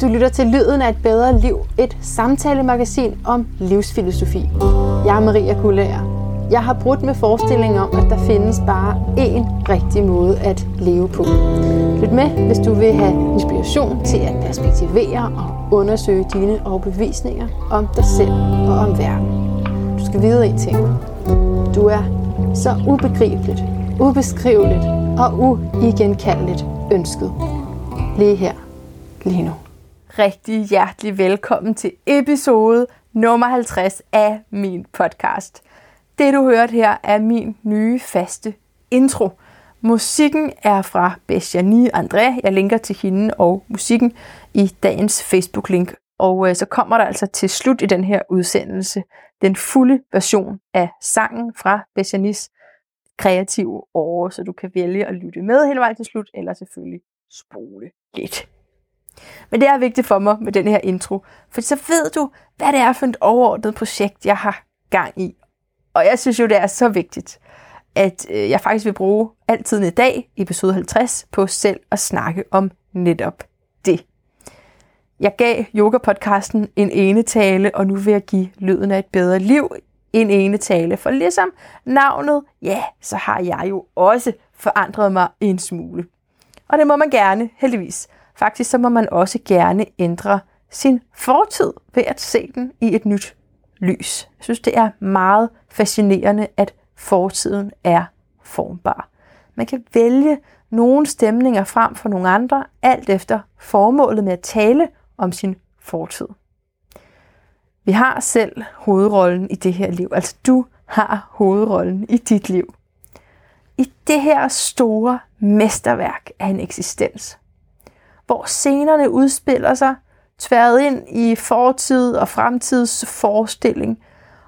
Du lytter til Lyden af et bedre liv, et samtalemagasin om livsfilosofi. Jeg er Maria Kullager. Jeg har brudt med forestillingen om, at der findes bare én rigtig måde at leve på. Lyt med, hvis du vil have inspiration til at perspektivere og undersøge dine overbevisninger om dig selv og om verden. Du skal vide en ting. Du er så ubegribeligt, ubeskriveligt og uigenkaldeligt ønsket. Lige her, lige nu. Rigtig hjertelig velkommen til episode nummer 50 af min podcast. Det du hørte her er min nye faste intro. Musikken er fra Bessiani André. Jeg linker til hende og musikken i dagens Facebook-link. Og øh, så kommer der altså til slut i den her udsendelse den fulde version af sangen fra Bessianis kreative år, så du kan vælge at lytte med hele vejen til slut, eller selvfølgelig spole lidt. Men det er vigtigt for mig med den her intro, for så ved du, hvad det er for et overordnet projekt, jeg har gang i. Og jeg synes jo, det er så vigtigt, at øh, jeg faktisk vil bruge altid i dag, episode 50, på selv at snakke om netop det. Jeg gav yoga-podcasten en ene tale, og nu vil jeg give lyden af et bedre liv en ene tale. For ligesom navnet, ja, så har jeg jo også forandret mig en smule. Og det må man gerne, heldigvis. Faktisk så må man også gerne ændre sin fortid ved at se den i et nyt lys. Jeg synes, det er meget fascinerende, at fortiden er formbar. Man kan vælge nogle stemninger frem for nogle andre, alt efter formålet med at tale om sin fortid. Vi har selv hovedrollen i det her liv. Altså du har hovedrollen i dit liv. I det her store mesterværk af en eksistens, hvor scenerne udspiller sig tværet ind i fortid og fremtids forestilling.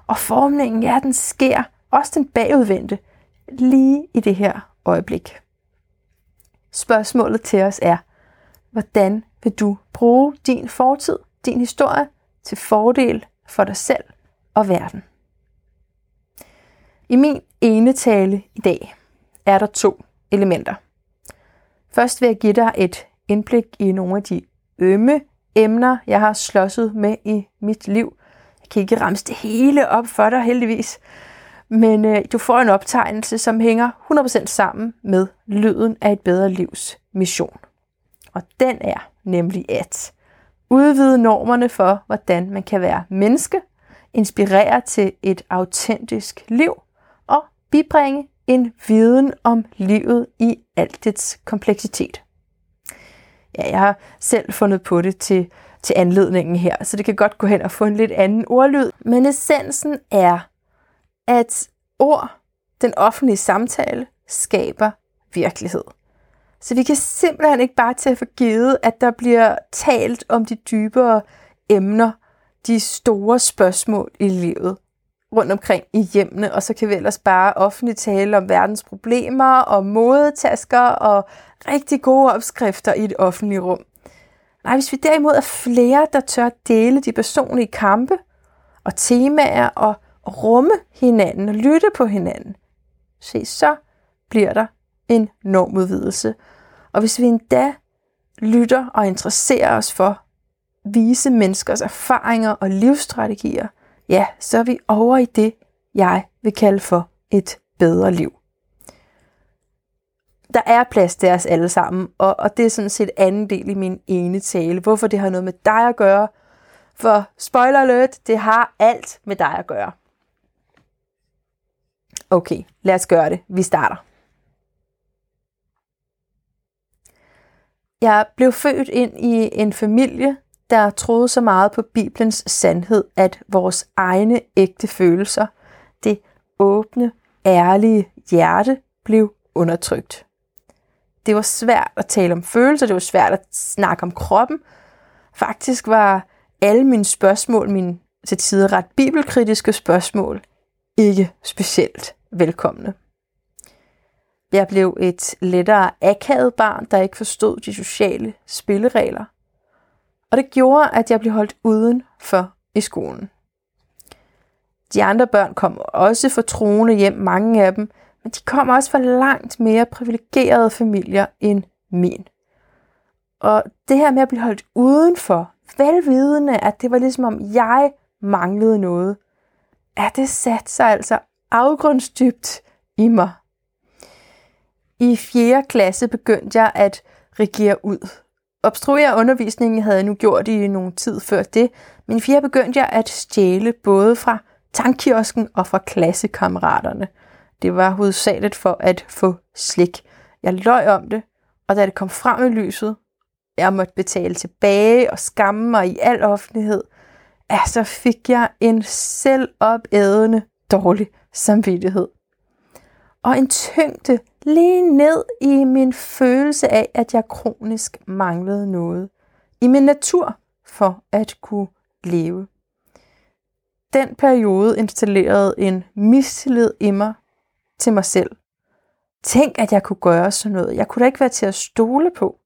Og formningen, ja, den sker, også den bagudvendte, lige i det her øjeblik. Spørgsmålet til os er, hvordan vil du bruge din fortid, din historie, til fordel for dig selv og verden? I min ene tale i dag er der to elementer. Først vil jeg give dig et indblik i nogle af de ømme emner, jeg har slåsset med i mit liv. Jeg kan ikke ramse det hele op for dig, heldigvis. Men øh, du får en optegnelse, som hænger 100% sammen med lyden af et bedre livs mission. Og den er nemlig at udvide normerne for, hvordan man kan være menneske, inspirere til et autentisk liv og bibringe en viden om livet i alt dets kompleksitet. Ja, jeg har selv fundet på det til, til anledningen her, så det kan godt gå hen og få en lidt anden ordlyd. Men essensen er, at ord, den offentlige samtale, skaber virkelighed. Så vi kan simpelthen ikke bare tage for givet, at der bliver talt om de dybere emner, de store spørgsmål i livet rundt omkring i hjemmene, og så kan vi ellers bare offentligt tale om verdens problemer og modetasker og rigtig gode opskrifter i et offentligt rum. Nej, hvis vi derimod er flere, der tør dele de personlige kampe og temaer og rumme hinanden og lytte på hinanden, se, så bliver der en normudvidelse. Og hvis vi endda lytter og interesserer os for vise menneskers erfaringer og livsstrategier, ja, så er vi over i det, jeg vil kalde for et bedre liv der er plads til os alle sammen, og, og det er sådan set anden del i min ene tale. Hvorfor det har noget med dig at gøre? For spoiler alert, det har alt med dig at gøre. Okay, lad os gøre det. Vi starter. Jeg blev født ind i en familie, der troede så meget på Bibelens sandhed, at vores egne ægte følelser, det åbne, ærlige hjerte, blev undertrykt det var svært at tale om følelser, det var svært at snakke om kroppen. Faktisk var alle mine spørgsmål, mine til tider ret bibelkritiske spørgsmål, ikke specielt velkomne. Jeg blev et lettere akavet barn, der ikke forstod de sociale spilleregler. Og det gjorde, at jeg blev holdt uden for i skolen. De andre børn kom også fra troende hjem, mange af dem, men de kom også fra langt mere privilegerede familier end min. Og det her med at blive holdt udenfor, velvidende, at det var ligesom om jeg manglede noget, ja, det satte sig altså afgrundsdybt i mig. I 4. klasse begyndte jeg at regere ud. Obstruere undervisningen havde jeg nu gjort i nogle tid før det, men i begyndte jeg at stjæle både fra tankkiosken og fra klassekammeraterne. Det var hovedsageligt for at få slik. Jeg løj om det, og da det kom frem i lyset, jeg måtte betale tilbage og skamme mig i al offentlighed, ja, så fik jeg en selvopædende dårlig samvittighed. Og en tyngde lige ned i min følelse af, at jeg kronisk manglede noget. I min natur for at kunne leve. Den periode installerede en mistillid i mig til mig selv. Tænk, at jeg kunne gøre sådan noget. Jeg kunne da ikke være til at stole på.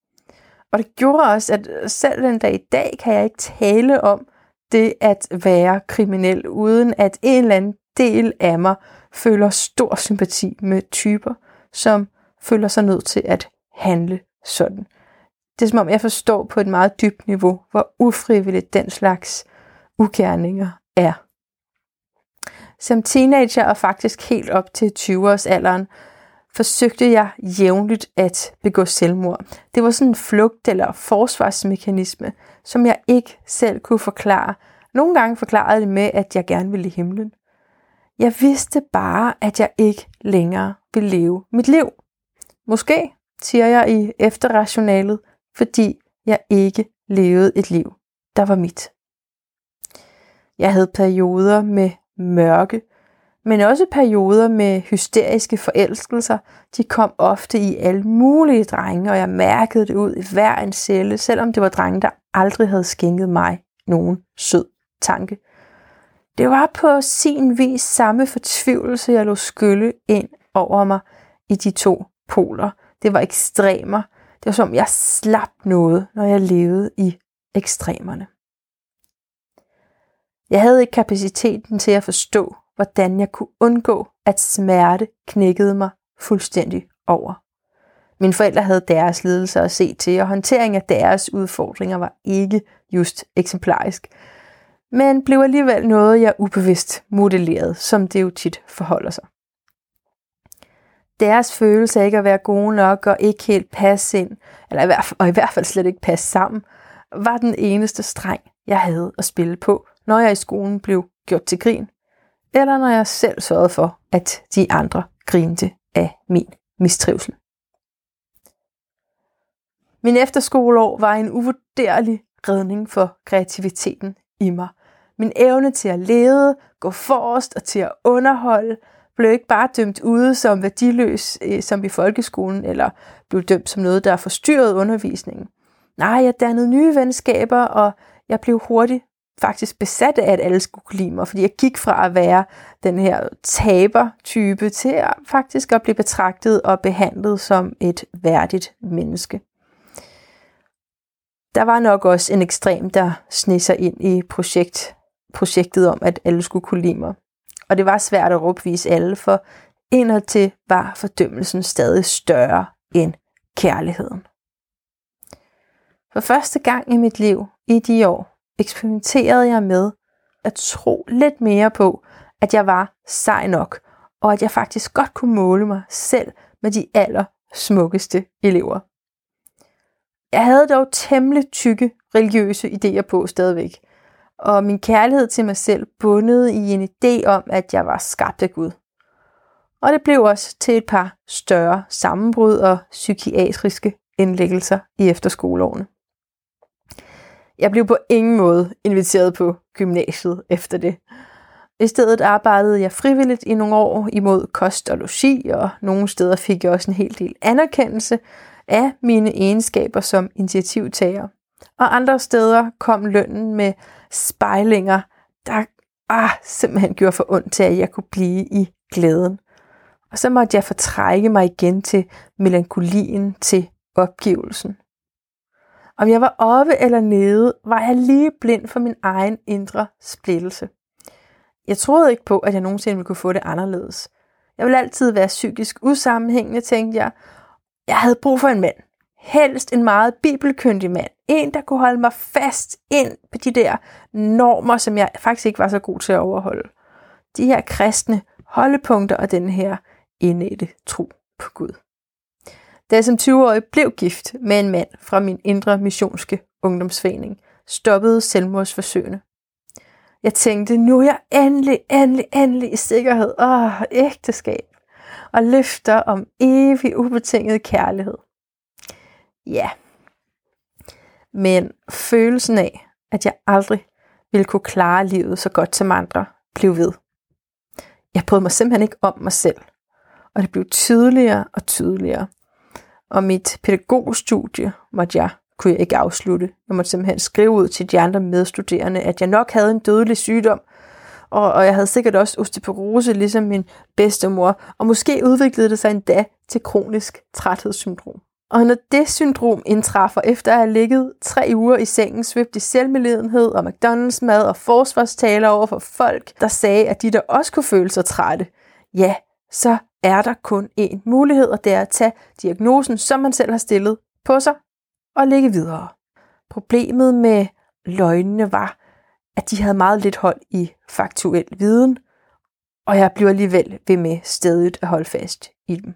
Og det gjorde også, at selv den dag i dag kan jeg ikke tale om det at være kriminel, uden at en eller anden del af mig føler stor sympati med typer, som føler sig nødt til at handle sådan. Det er som om, jeg forstår på et meget dybt niveau, hvor ufrivilligt den slags ugerninger er. Som teenager og faktisk helt op til 20-års alderen, forsøgte jeg jævnligt at begå selvmord. Det var sådan en flugt- eller forsvarsmekanisme, som jeg ikke selv kunne forklare. Nogle gange forklarede det med, at jeg gerne ville i himlen. Jeg vidste bare, at jeg ikke længere vil leve mit liv. Måske, siger jeg i efterrationalet, fordi jeg ikke levede et liv, der var mit. Jeg havde perioder med mørke, men også perioder med hysteriske forelskelser. De kom ofte i alle mulige drenge, og jeg mærkede det ud i hver en celle, selvom det var drenge, der aldrig havde skænket mig nogen sød tanke. Det var på sin vis samme fortvivlelse, jeg lå skylle ind over mig i de to poler. Det var ekstremer. Det var som, jeg slap noget, når jeg levede i ekstremerne. Jeg havde ikke kapaciteten til at forstå, hvordan jeg kunne undgå, at smerte knækkede mig fuldstændig over. Mine forældre havde deres lidelser at se til, og håndtering af deres udfordringer var ikke just eksemplarisk, men blev alligevel noget, jeg ubevidst modellerede, som det jo tit forholder sig. Deres følelse af ikke at være gode nok og ikke helt passe ind, eller i hvert fald, og i hvert fald slet ikke passe sammen, var den eneste streng, jeg havde at spille på, når jeg i skolen blev gjort til grin, eller når jeg selv sørgede for, at de andre grinte af min mistrivsel. Min efterskoleår var en uvurderlig redning for kreativiteten i mig. Min evne til at lede, gå forrest og til at underholde, blev ikke bare dømt ude som værdiløs, øh, som i folkeskolen, eller blev dømt som noget, der forstyrrede undervisningen. Nej, jeg dannede nye venskaber, og jeg blev hurtigt faktisk besat af, at alle skulle kunne lide mig, fordi jeg gik fra at være den her taber-type til at faktisk at blive betragtet og behandlet som et værdigt menneske. Der var nok også en ekstrem, der sned sig ind i projekt, projektet om, at alle skulle kunne lide mig. Og det var svært at råbvise alle, for indadtil var fordømmelsen stadig større end kærligheden. For første gang i mit liv, i de år, eksperimenterede jeg med at tro lidt mere på, at jeg var sej nok, og at jeg faktisk godt kunne måle mig selv med de aller smukkeste elever. Jeg havde dog temmelig tykke religiøse idéer på stadigvæk, og min kærlighed til mig selv bundet i en idé om, at jeg var skabt af Gud. Og det blev også til et par større sammenbrud og psykiatriske indlæggelser i efterskoleårene. Jeg blev på ingen måde inviteret på gymnasiet efter det. I stedet arbejdede jeg frivilligt i nogle år imod kost og logi, og nogle steder fik jeg også en hel del anerkendelse af mine egenskaber som initiativtager. Og andre steder kom lønnen med spejlinger, der ah, simpelthen gjorde for ondt til, at jeg kunne blive i glæden. Og så måtte jeg fortrække mig igen til melankolien, til opgivelsen. Om jeg var oppe eller nede, var jeg lige blind for min egen indre splittelse. Jeg troede ikke på, at jeg nogensinde ville kunne få det anderledes. Jeg ville altid være psykisk usammenhængende, tænkte jeg. Jeg havde brug for en mand helst en meget bibelkyndig mand. En, der kunne holde mig fast ind på de der normer, som jeg faktisk ikke var så god til at overholde. De her kristne holdepunkter og den her indætte tro på Gud. Da jeg som 20-årig blev gift med en mand fra min indre missionske ungdomsforening, stoppede selvmordsforsøgene. Jeg tænkte, nu er jeg endelig, endelig, endelig i sikkerhed. Åh, ægteskab. Og løfter om evig ubetinget kærlighed. Ja. Men følelsen af, at jeg aldrig ville kunne klare livet så godt som andre, blev ved. Jeg brød mig simpelthen ikke om mig selv. Og det blev tydeligere og tydeligere. Og mit pædagogstudie måtte jeg, kunne jeg ikke afslutte. Jeg måtte simpelthen skrive ud til de andre medstuderende, at jeg nok havde en dødelig sygdom, og, og jeg havde sikkert også osteoporose, ligesom min bedstemor, og måske udviklede det sig endda til kronisk træthedssyndrom. Og når det syndrom indtræffer efter at have ligget tre uger i sengen, svøbt i selvmedledenhed og McDonald's mad og forsvarstaler over for folk, der sagde, at de der også kunne føle sig trætte, ja, så er der kun én mulighed, og det er at tage diagnosen, som man selv har stillet på sig, og ligge videre. Problemet med løgnene var, at de havde meget lidt hold i faktuel viden, og jeg bliver alligevel ved med stedet at holde fast i dem.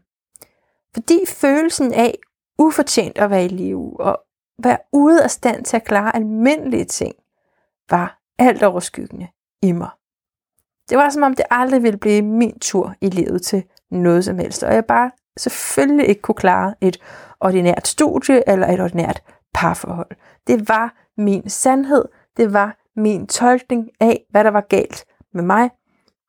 Fordi følelsen af ufortjent at være i live og være ude af stand til at klare almindelige ting, var alt overskyggende i mig. Det var som om det aldrig ville blive min tur i livet til noget som helst, og jeg bare selvfølgelig ikke kunne klare et ordinært studie eller et ordinært parforhold. Det var min sandhed, det var min tolkning af, hvad der var galt med mig,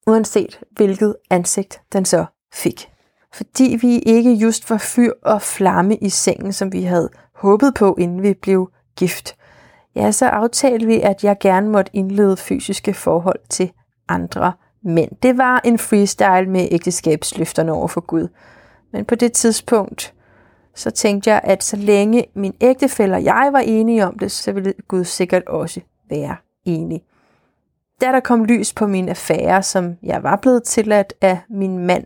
uanset hvilket ansigt den så fik. Fordi vi ikke just var fyr og flamme i sengen, som vi havde håbet på, inden vi blev gift, ja, så aftalte vi, at jeg gerne måtte indlede fysiske forhold til andre mænd. Det var en freestyle med ægteskabsløfterne over for Gud. Men på det tidspunkt, så tænkte jeg, at så længe min ægtefælle og jeg var enige om det, så ville Gud sikkert også være enig. Da der kom lys på min affære, som jeg var blevet tilladt af min mand,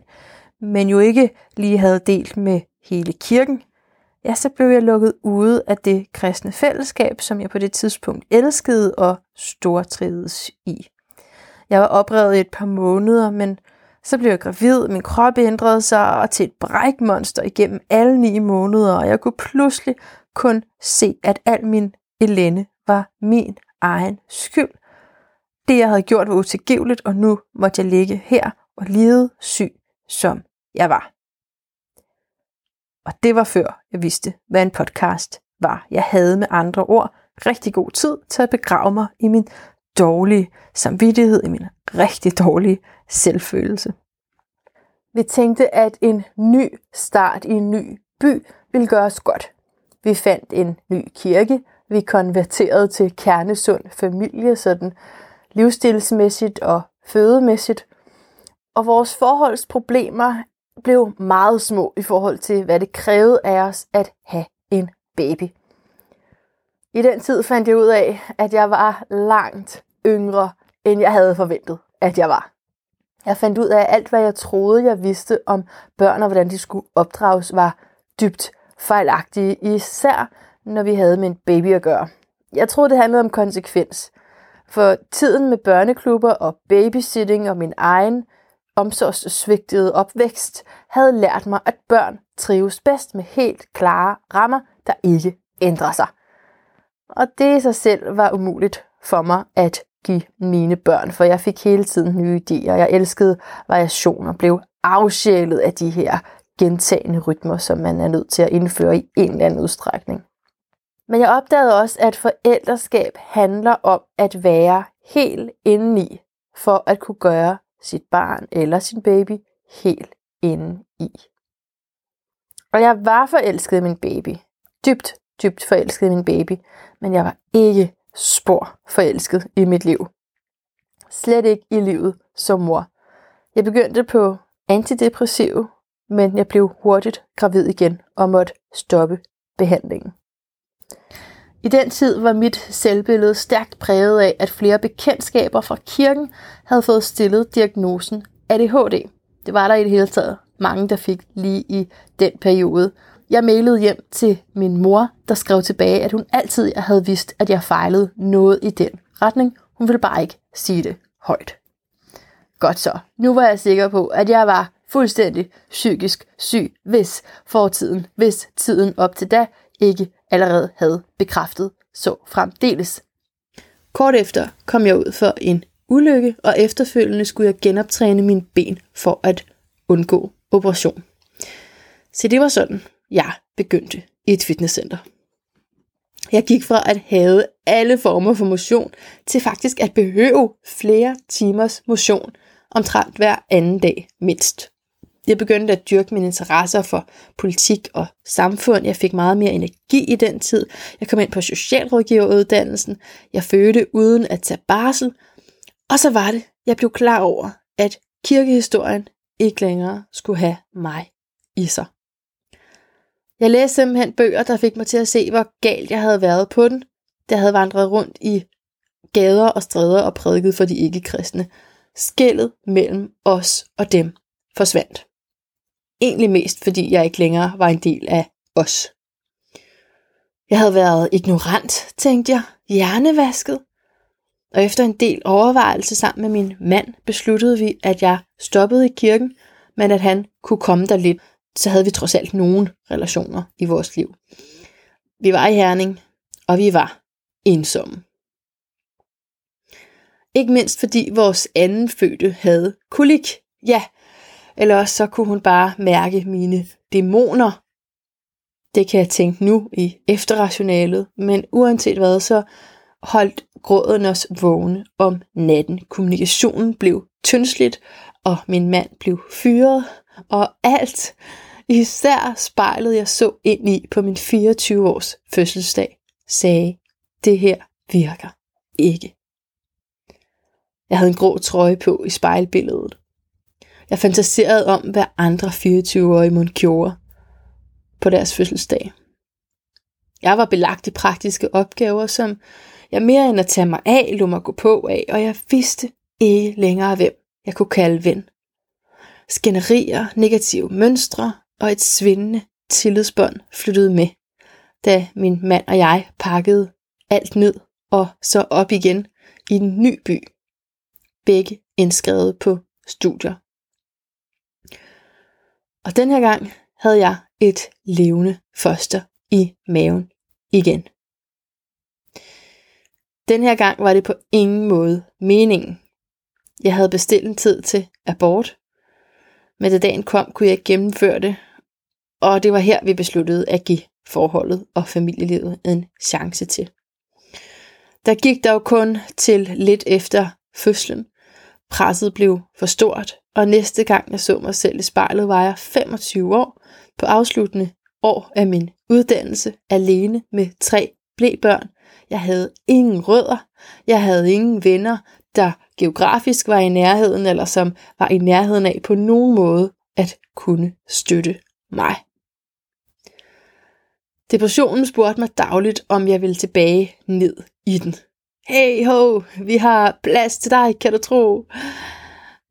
men jo ikke lige havde delt med hele kirken, ja, så blev jeg lukket ude af det kristne fællesskab, som jeg på det tidspunkt elskede og stortrivedes i. Jeg var oprevet i et par måneder, men så blev jeg gravid, min krop ændrede sig og til et brækmonster igennem alle ni måneder, og jeg kunne pludselig kun se, at al min elende var min egen skyld. Det, jeg havde gjort, var utilgiveligt, og nu måtte jeg ligge her og lide syg, som jeg var. Og det var før jeg vidste, hvad en podcast var. Jeg havde med andre ord rigtig god tid til at begrave mig i min dårlige samvittighed, i min rigtig dårlige selvfølelse. Vi tænkte, at en ny start i en ny by ville gøre os godt. Vi fandt en ny kirke, vi konverterede til kernesund familie, sådan livsstilsmæssigt og fødemæssigt. Og vores forholdsproblemer blev meget små i forhold til, hvad det krævede af os at have en baby. I den tid fandt jeg ud af, at jeg var langt yngre, end jeg havde forventet, at jeg var. Jeg fandt ud af, at alt, hvad jeg troede, jeg vidste om børn og hvordan de skulle opdrages, var dybt fejlagtige, især når vi havde med en baby at gøre. Jeg troede, det handlede om konsekvens. For tiden med børneklubber og babysitting og min egen omsorgssvigtede opvækst havde lært mig, at børn trives bedst med helt klare rammer, der ikke ændrer sig. Og det i sig selv var umuligt for mig at give mine børn, for jeg fik hele tiden nye idéer. Jeg elskede variation og blev afsjælet af de her gentagende rytmer, som man er nødt til at indføre i en eller anden udstrækning. Men jeg opdagede også, at forældreskab handler om at være helt indeni, for at kunne gøre sit barn eller sin baby helt inde i. Og jeg var forelsket i min baby. Dybt, dybt forelsket i min baby. Men jeg var ikke spor forelsket i mit liv. Slet ikke i livet som mor. Jeg begyndte på antidepressiv, men jeg blev hurtigt gravid igen og måtte stoppe behandlingen. I den tid var mit selvbillede stærkt præget af, at flere bekendtskaber fra kirken havde fået stillet diagnosen ADHD. Det var der i det hele taget mange, der fik lige i den periode. Jeg mailede hjem til min mor, der skrev tilbage, at hun altid havde vidst, at jeg fejlede noget i den retning. Hun ville bare ikke sige det højt. Godt så. Nu var jeg sikker på, at jeg var fuldstændig psykisk syg, hvis fortiden, hvis tiden op til da ikke allerede havde bekræftet så fremdeles. Kort efter kom jeg ud for en ulykke, og efterfølgende skulle jeg genoptræne mine ben for at undgå operation. Så det var sådan, jeg begyndte i et fitnesscenter. Jeg gik fra at have alle former for motion til faktisk at behøve flere timers motion omtrent hver anden dag mindst. Jeg begyndte at dyrke mine interesser for politik og samfund. Jeg fik meget mere energi i den tid. Jeg kom ind på socialrådgiveruddannelsen. Jeg fødte uden at tage barsel. Og så var det, jeg blev klar over, at kirkehistorien ikke længere skulle have mig i sig. Jeg læste simpelthen bøger, der fik mig til at se, hvor galt jeg havde været på den. Jeg havde vandret rundt i gader og stræder og prædiket for de ikke-kristne. Skældet mellem os og dem forsvandt. Egentlig mest, fordi jeg ikke længere var en del af os. Jeg havde været ignorant, tænkte jeg, hjernevasket. Og efter en del overvejelse sammen med min mand, besluttede vi, at jeg stoppede i kirken, men at han kunne komme der lidt, så havde vi trods alt nogen relationer i vores liv. Vi var i Herning, og vi var ensomme. Ikke mindst fordi vores anden fødte havde kolik. Ja, eller også så kunne hun bare mærke mine dæmoner. Det kan jeg tænke nu i efterrationalet, men uanset hvad, så holdt gråden os vågne om natten. Kommunikationen blev tyndsligt, og min mand blev fyret, og alt, især spejlet jeg så ind i på min 24 års fødselsdag, sagde, det her virker ikke. Jeg havde en grå trøje på i spejlbilledet. Jeg fantaserede om, hvad andre 24-årige mon gjorde på deres fødselsdag. Jeg var belagt i praktiske opgaver, som jeg mere end at tage mig af, lå mig gå på af, og jeg vidste ikke længere, hvem jeg kunne kalde ven. Skænderier, negative mønstre og et svindende tillidsbånd flyttede med, da min mand og jeg pakkede alt ned og så op igen i en ny by. Begge indskrevet på studier og den her gang havde jeg et levende foster i maven igen. Den her gang var det på ingen måde meningen. Jeg havde bestilt en tid til abort, men da dagen kom, kunne jeg ikke gennemføre det, og det var her, vi besluttede at give forholdet og familielivet en chance til. Der gik dog kun til lidt efter fødslen. Presset blev for stort, og næste gang jeg så mig selv i spejlet, var jeg 25 år på afsluttende år af min uddannelse, alene med tre blæbørn. Jeg havde ingen rødder, jeg havde ingen venner, der geografisk var i nærheden, eller som var i nærheden af på nogen måde at kunne støtte mig. Depressionen spurgte mig dagligt, om jeg ville tilbage ned i den. Hey ho, vi har plads til dig, kan du tro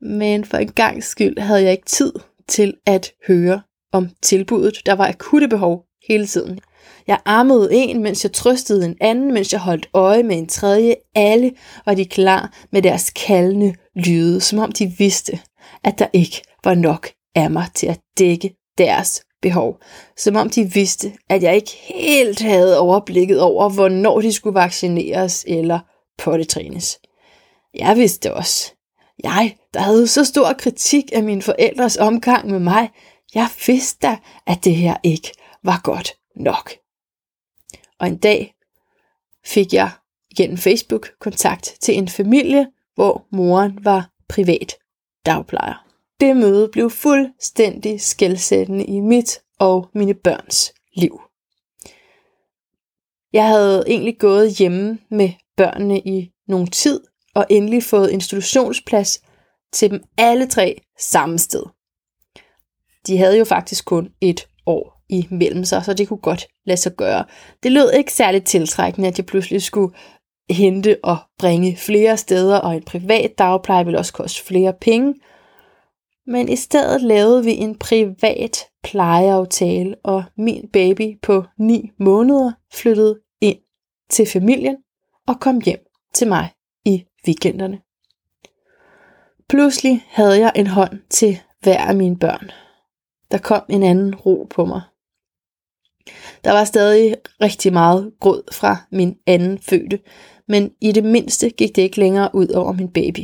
men for en gang skyld havde jeg ikke tid til at høre om tilbuddet. Der var akutte behov hele tiden. Jeg armede en, mens jeg trøstede en anden, mens jeg holdt øje med en tredje. Alle var de klar med deres kaldende lyde, som om de vidste, at der ikke var nok af mig til at dække deres behov. Som om de vidste, at jeg ikke helt havde overblikket over, hvornår de skulle vaccineres eller pottetrænes. Jeg vidste også, jeg, der havde så stor kritik af mine forældres omgang med mig, jeg vidste da, at det her ikke var godt nok. Og en dag fik jeg gennem Facebook kontakt til en familie, hvor moren var privat dagplejer. Det møde blev fuldstændig skældsættende i mit og mine børns liv. Jeg havde egentlig gået hjemme med børnene i nogen tid, og endelig fået institutionsplads til dem alle tre samme sted. De havde jo faktisk kun et år imellem sig, så det kunne godt lade sig gøre. Det lød ikke særligt tiltrækkende, at jeg pludselig skulle hente og bringe flere steder, og en privat dagpleje ville også koste flere penge. Men i stedet lavede vi en privat plejeaftale, og min baby på 9 måneder flyttede ind til familien og kom hjem til mig weekenderne. Pludselig havde jeg en hånd til hver af mine børn. Der kom en anden ro på mig. Der var stadig rigtig meget gråd fra min anden fødte, men i det mindste gik det ikke længere ud over min baby.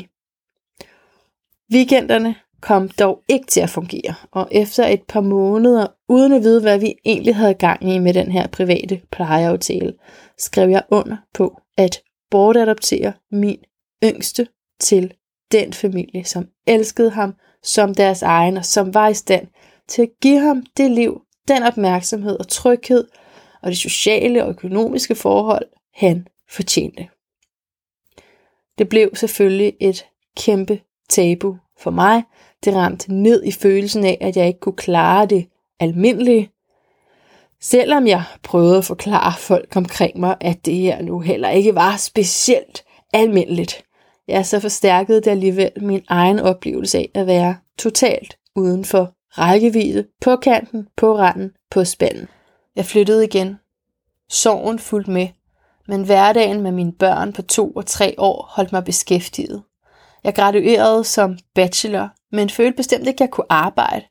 Weekenderne kom dog ikke til at fungere, og efter et par måneder, uden at vide, hvad vi egentlig havde gang i med den her private plejeaftale, skrev jeg under på at bortadoptere min yngste til den familie, som elskede ham som deres egen, og som var i stand til at give ham det liv, den opmærksomhed og tryghed, og de sociale og økonomiske forhold, han fortjente. Det blev selvfølgelig et kæmpe tabu for mig. Det ramte ned i følelsen af, at jeg ikke kunne klare det almindelige. Selvom jeg prøvede at forklare folk omkring mig, at det her nu heller ikke var specielt almindeligt, ja, så forstærkede det alligevel min egen oplevelse af at være totalt uden for rækkevidde, på kanten, på randen, på spanden. Jeg flyttede igen. Sorgen fulgte med, men hverdagen med mine børn på to og tre år holdt mig beskæftiget. Jeg graduerede som bachelor, men følte bestemt ikke, at jeg kunne arbejde.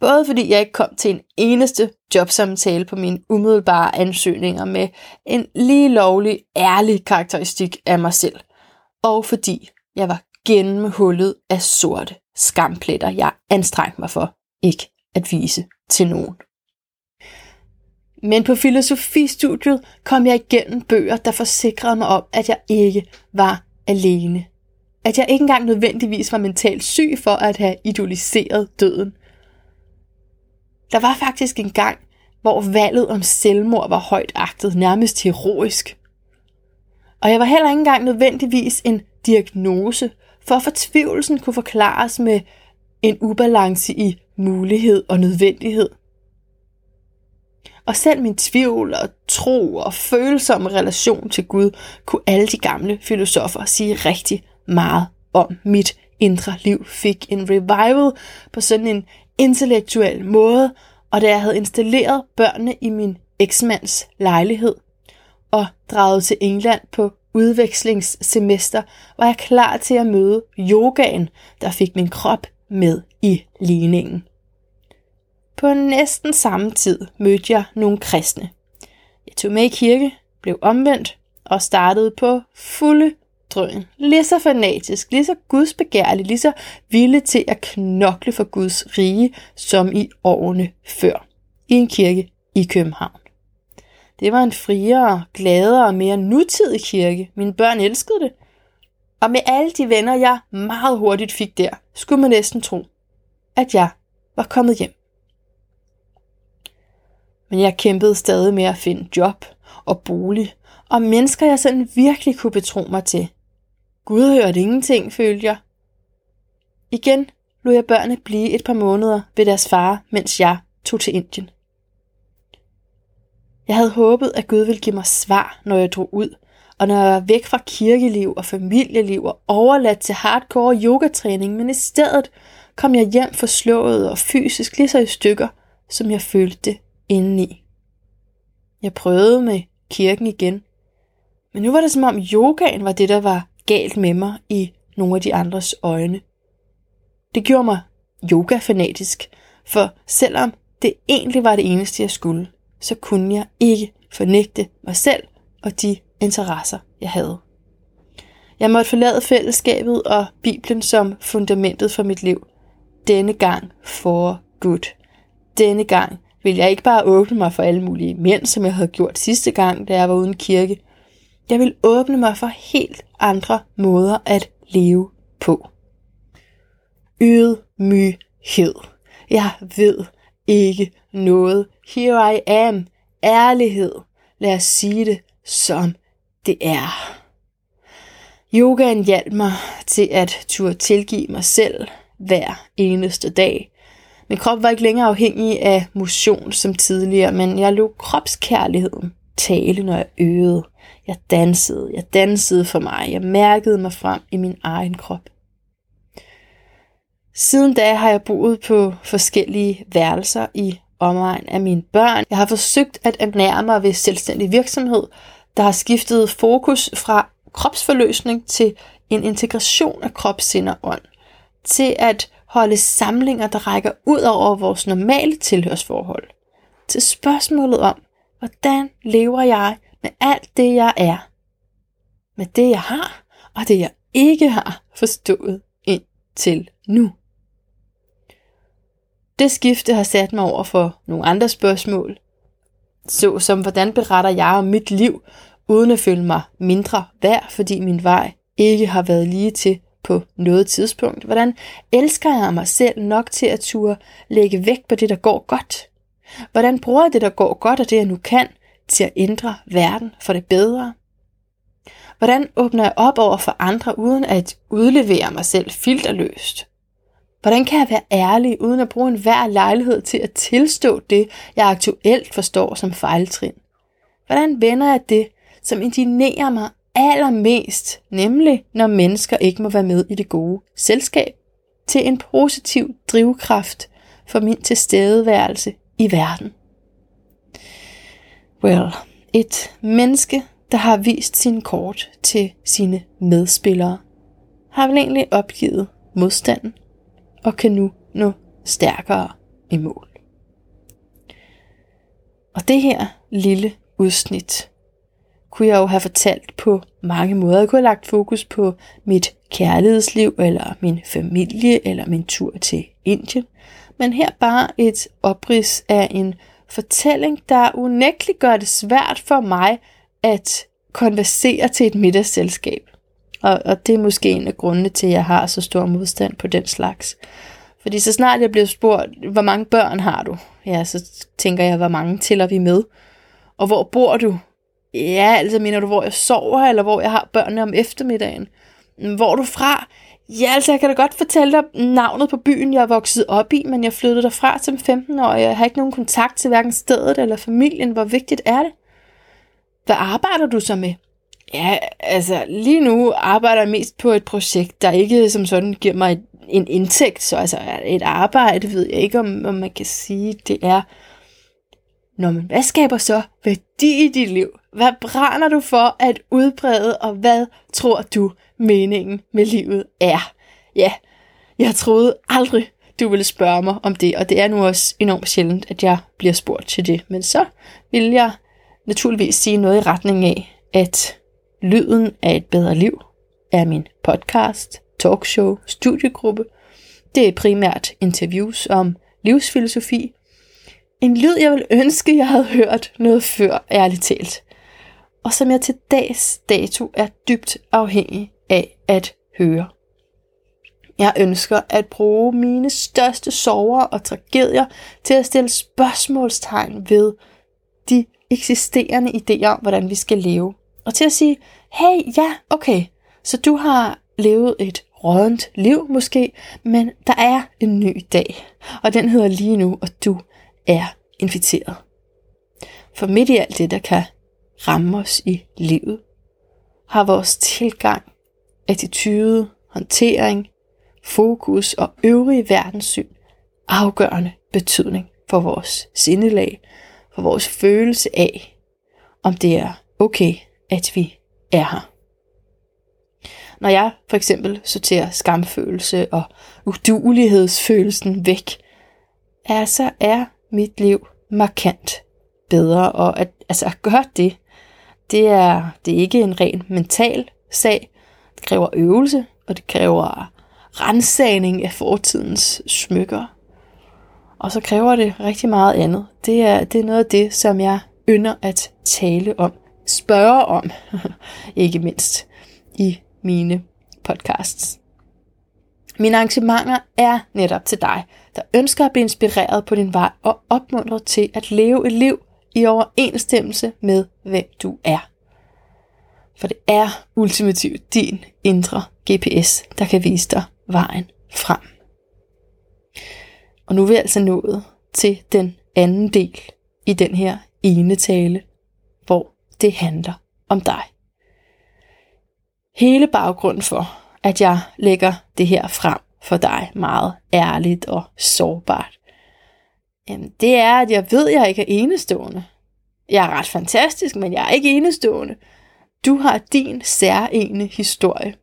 Både fordi jeg ikke kom til en eneste jobsamtale på mine umiddelbare ansøgninger med en lige lovlig, ærlig karakteristik af mig selv, og fordi jeg var gennemhullet af sorte skampletter, jeg anstrengte mig for ikke at vise til nogen. Men på filosofistudiet kom jeg igennem bøger, der forsikrede mig om, at jeg ikke var alene. At jeg ikke engang nødvendigvis var mentalt syg for at have idoliseret døden. Der var faktisk en gang, hvor valget om selvmord var højt agtet, nærmest heroisk. Og jeg var heller ikke engang nødvendigvis en diagnose, for fortvivlelsen kunne forklares med en ubalance i mulighed og nødvendighed. Og selv min tvivl og tro og følsomme relation til Gud, kunne alle de gamle filosofer sige rigtig meget om. Mit indre liv fik en revival på sådan en intellektuel måde, og da jeg havde installeret børnene i min eksmands lejlighed og draget til England på udvekslingssemester, var jeg klar til at møde yogaen, der fik min krop med i ligningen. På næsten samme tid mødte jeg nogle kristne. Jeg tog med i kirke, blev omvendt og startede på fulde drøn. Lige så fanatisk, lige så gudsbegærlig, lige så villig til at knokle for Guds rige, som i årene før. I en kirke i København. Det var en friere, gladere og mere nutidig kirke. Mine børn elskede det. Og med alle de venner, jeg meget hurtigt fik der, skulle man næsten tro, at jeg var kommet hjem. Men jeg kæmpede stadig med at finde job og bolig, og mennesker jeg sådan virkelig kunne betro mig til. Gud hørte ingenting, følte jeg. Igen lod jeg børnene blive et par måneder ved deres far, mens jeg tog til Indien. Jeg havde håbet, at Gud ville give mig svar, når jeg drog ud, og når jeg var væk fra kirkeliv og familieliv og overladt til hardcore yogatræning, men i stedet kom jeg hjem forslået og fysisk lige så i stykker, som jeg følte det indeni. Jeg prøvede med kirken igen, men nu var det som om yogaen var det, der var galt med mig i nogle af de andres øjne. Det gjorde mig yoga-fanatisk, for selvom det egentlig var det eneste, jeg skulle, så kunne jeg ikke fornægte mig selv og de interesser, jeg havde. Jeg måtte forlade fællesskabet og Bibelen som fundamentet for mit liv. Denne gang for Gud. Denne gang vil jeg ikke bare åbne mig for alle mulige mænd, som jeg havde gjort sidste gang, da jeg var uden kirke. Jeg vil åbne mig for helt andre måder at leve på. Ydmyghed. Jeg ved ikke noget. Here I am. Ærlighed. Lad os sige det, som det er. Yogaen hjalp mig til at turde tilgive mig selv hver eneste dag. Min krop var ikke længere afhængig af motion som tidligere, men jeg lå kropskærligheden tale, når jeg øvede. Jeg dansede, jeg dansede for mig, jeg mærkede mig frem i min egen krop. Siden da har jeg boet på forskellige værelser i omegn af mine børn. Jeg har forsøgt at ernære mig ved selvstændig virksomhed, der har skiftet fokus fra kropsforløsning til en integration af krop, sind og ånd. Til at holde samlinger, der rækker ud over vores normale tilhørsforhold. Til spørgsmålet om, hvordan lever jeg med alt det, jeg er? Med det, jeg har, og det, jeg ikke har forstået indtil nu. Det skifte har sat mig over for nogle andre spørgsmål, så som hvordan beretter jeg om mit liv, uden at føle mig mindre værd, fordi min vej ikke har været lige til på noget tidspunkt? Hvordan elsker jeg mig selv nok til at turde lægge vægt på det, der går godt? Hvordan bruger jeg det, der går godt, og det, jeg nu kan, til at ændre verden for det bedre? Hvordan åbner jeg op over for andre, uden at udlevere mig selv filterløst? Hvordan kan jeg være ærlig, uden at bruge enhver lejlighed til at tilstå det, jeg aktuelt forstår som fejltrin? Hvordan vender jeg det, som indignerer mig allermest, nemlig når mennesker ikke må være med i det gode selskab, til en positiv drivkraft for min tilstedeværelse i verden? Well, et menneske, der har vist sin kort til sine medspillere, har vel egentlig opgivet modstanden og kan nu nå stærkere i mål. Og det her lille udsnit kunne jeg jo have fortalt på mange måder. Jeg kunne have lagt fokus på mit kærlighedsliv, eller min familie, eller min tur til Indien. Men her bare et oprids af en fortælling, der unægteligt gør det svært for mig at konversere til et middagsselskab. Og, og det er måske en af grundene til, at jeg har så stor modstand på den slags. Fordi så snart jeg bliver spurgt, hvor mange børn har du? Ja, så tænker jeg, hvor mange tæller vi med? Og hvor bor du? Ja, altså mener du, hvor jeg sover, eller hvor jeg har børnene om eftermiddagen? Hvor er du fra? Ja, altså jeg kan da godt fortælle dig navnet på byen, jeg er vokset op i, men jeg flyttede derfra som 15 år, og jeg har ikke nogen kontakt til hverken stedet eller familien. Hvor vigtigt er det? Hvad arbejder du så med? Ja, altså lige nu arbejder jeg mest på et projekt, der ikke som sådan giver mig en indtægt, så altså et arbejde, ved jeg ikke, om, om man kan sige, det er, Nå, men hvad skaber så værdi i dit liv? Hvad brænder du for at udbrede, og hvad tror du meningen med livet er? Ja, jeg troede aldrig, du ville spørge mig om det, og det er nu også enormt sjældent, at jeg bliver spurgt til det. Men så vil jeg naturligvis sige noget i retning af, at Lyden af et bedre liv er min podcast, talkshow, studiegruppe. Det er primært interviews om livsfilosofi. En lyd, jeg vil ønske, jeg havde hørt noget før, ærligt talt. Og som jeg til dags dato er dybt afhængig af at høre. Jeg ønsker at bruge mine største sorger og tragedier til at stille spørgsmålstegn ved de eksisterende idéer om, hvordan vi skal leve. Og til at sige, hey, ja, okay, så du har levet et rådent liv måske, men der er en ny dag, og den hedder lige nu, og du er inviteret. For midt i alt det, der kan ramme os i livet, har vores tilgang, attitude, håndtering, fokus og øvrige verdenssyn afgørende betydning for vores sindelag, for vores følelse af, om det er okay, at vi er her. Når jeg for eksempel sorterer skamfølelse og udulighedsfølelsen væk, er så er mit liv markant bedre, og at, altså at gøre det, det er, det er ikke en ren mental sag. Det kræver øvelse, og det kræver rensagning af fortidens smykker. Og så kræver det rigtig meget andet. Det er, det er noget af det, som jeg ynder at tale om spørge om, ikke mindst i mine podcasts. Mine arrangementer er netop til dig, der ønsker at blive inspireret på din vej og opmuntret til at leve et liv i overensstemmelse med, hvem du er. For det er ultimativt din indre GPS, der kan vise dig vejen frem. Og nu er vi altså nået til den anden del i den her ene tale, hvor det handler om dig. Hele baggrunden for, at jeg lægger det her frem for dig meget ærligt og sårbart? Jamen, det er, at jeg ved, at jeg ikke er enestående. Jeg er ret fantastisk, men jeg er ikke enestående. Du har din særlige historie.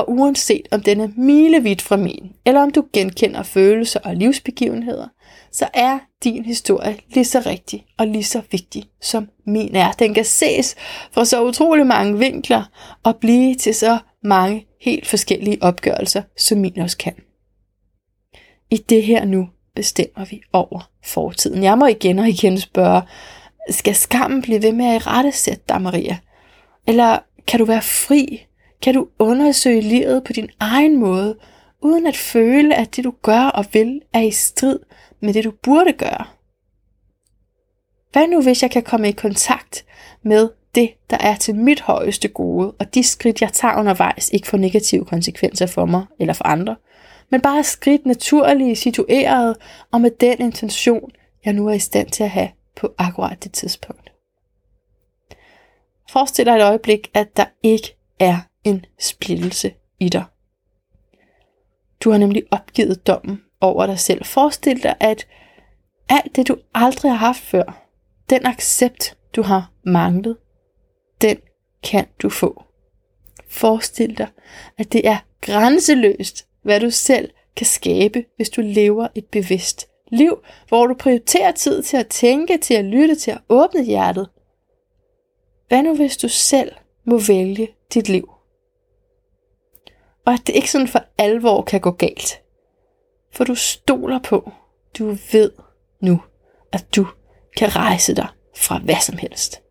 Og uanset om den er milevidt fra min, eller om du genkender følelser og livsbegivenheder, så er din historie lige så rigtig og lige så vigtig som min er. Den kan ses fra så utrolig mange vinkler og blive til så mange helt forskellige opgørelser, som min også kan. I det her nu bestemmer vi over fortiden. Jeg må igen og igen spørge, skal skammen blive ved med at i rette sætte dig, Maria? Eller kan du være fri? Kan du undersøge livet på din egen måde, uden at føle, at det du gør og vil er i strid med det du burde gøre? Hvad nu hvis jeg kan komme i kontakt med det, der er til mit højeste gode, og de skridt, jeg tager undervejs, ikke får negative konsekvenser for mig eller for andre, men bare skridt naturlige, situeret og med den intention, jeg nu er i stand til at have på akkurat det tidspunkt. Forestil dig et øjeblik, at der ikke er en splittelse i dig. Du har nemlig opgivet dommen over dig selv. Forestil dig, at alt det, du aldrig har haft før, den accept, du har manglet, den kan du få. Forestil dig, at det er grænseløst, hvad du selv kan skabe, hvis du lever et bevidst liv, hvor du prioriterer tid til at tænke, til at lytte, til at åbne hjertet. Hvad nu hvis du selv må vælge dit liv? Og at det ikke sådan for alvor kan gå galt. For du stoler på, du ved nu, at du kan rejse dig fra hvad som helst.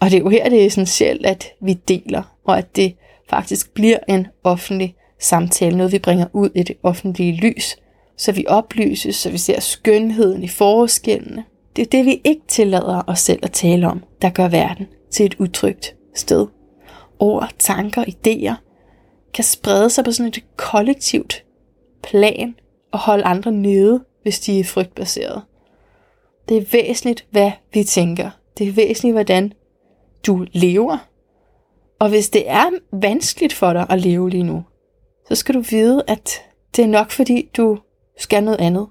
Og det er jo her, det er essentielt, at vi deler, og at det faktisk bliver en offentlig samtale, noget vi bringer ud i det offentlige lys, så vi oplyses, så vi ser skønheden i forskellene. Det er det, vi ikke tillader os selv at tale om, der gør verden til et utrygt sted. Ord, tanker, idéer kan sprede sig på sådan et kollektivt plan og holde andre nede, hvis de er frygtbaseret. Det er væsentligt, hvad vi tænker. Det er væsentligt, hvordan du lever. Og hvis det er vanskeligt for dig at leve lige nu, så skal du vide, at det er nok fordi, du skal noget andet,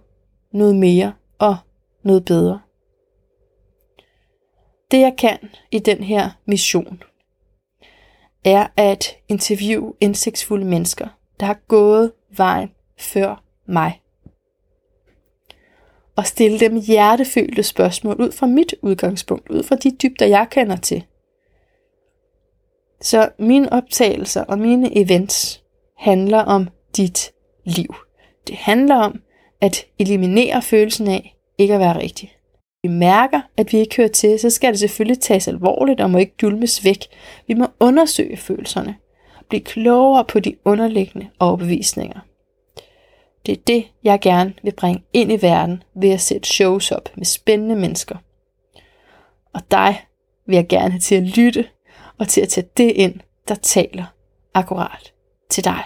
noget mere og noget bedre. Det jeg kan i den her mission, er at interviewe indsigtsfulde mennesker, der har gået vejen før mig. Og stille dem hjertefølte spørgsmål ud fra mit udgangspunkt, ud fra de dybder, jeg kender til. Så mine optagelser og mine events handler om dit liv. Det handler om at eliminere følelsen af ikke at være rigtig. Vi mærker, at vi ikke hører til, så skal det selvfølgelig tages alvorligt og må ikke dulmes væk. Vi må undersøge følelserne. Blive klogere på de underliggende overbevisninger. Det er det, jeg gerne vil bringe ind i verden ved at sætte shows op med spændende mennesker. Og dig vil jeg gerne have til at lytte og til at tage det ind, der taler akkurat til dig.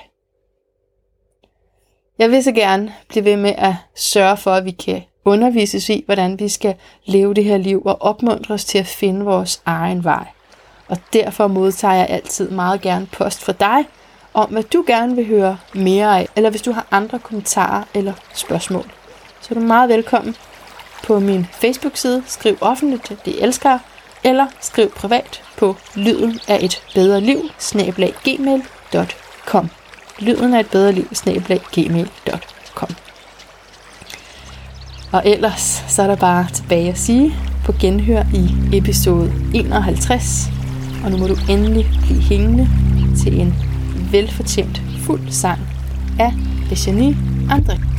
Jeg vil så gerne blive ved med at sørge for, at vi kan undervises i, hvordan vi skal leve det her liv og opmuntres til at finde vores egen vej. Og derfor modtager jeg altid meget gerne post fra dig, om hvad du gerne vil høre mere af, eller hvis du har andre kommentarer eller spørgsmål. Så er du meget velkommen på min Facebook-side. Skriv offentligt, det elsker jeg, eller skriv privat på lyden af et bedre liv, gmail.com lyden af et bedre liv, gmail.com. Og ellers så er der bare tilbage at sige på genhør i episode 51. Og nu må du endelig blive hængende til en velfortjent fuld sang af Eugenie André.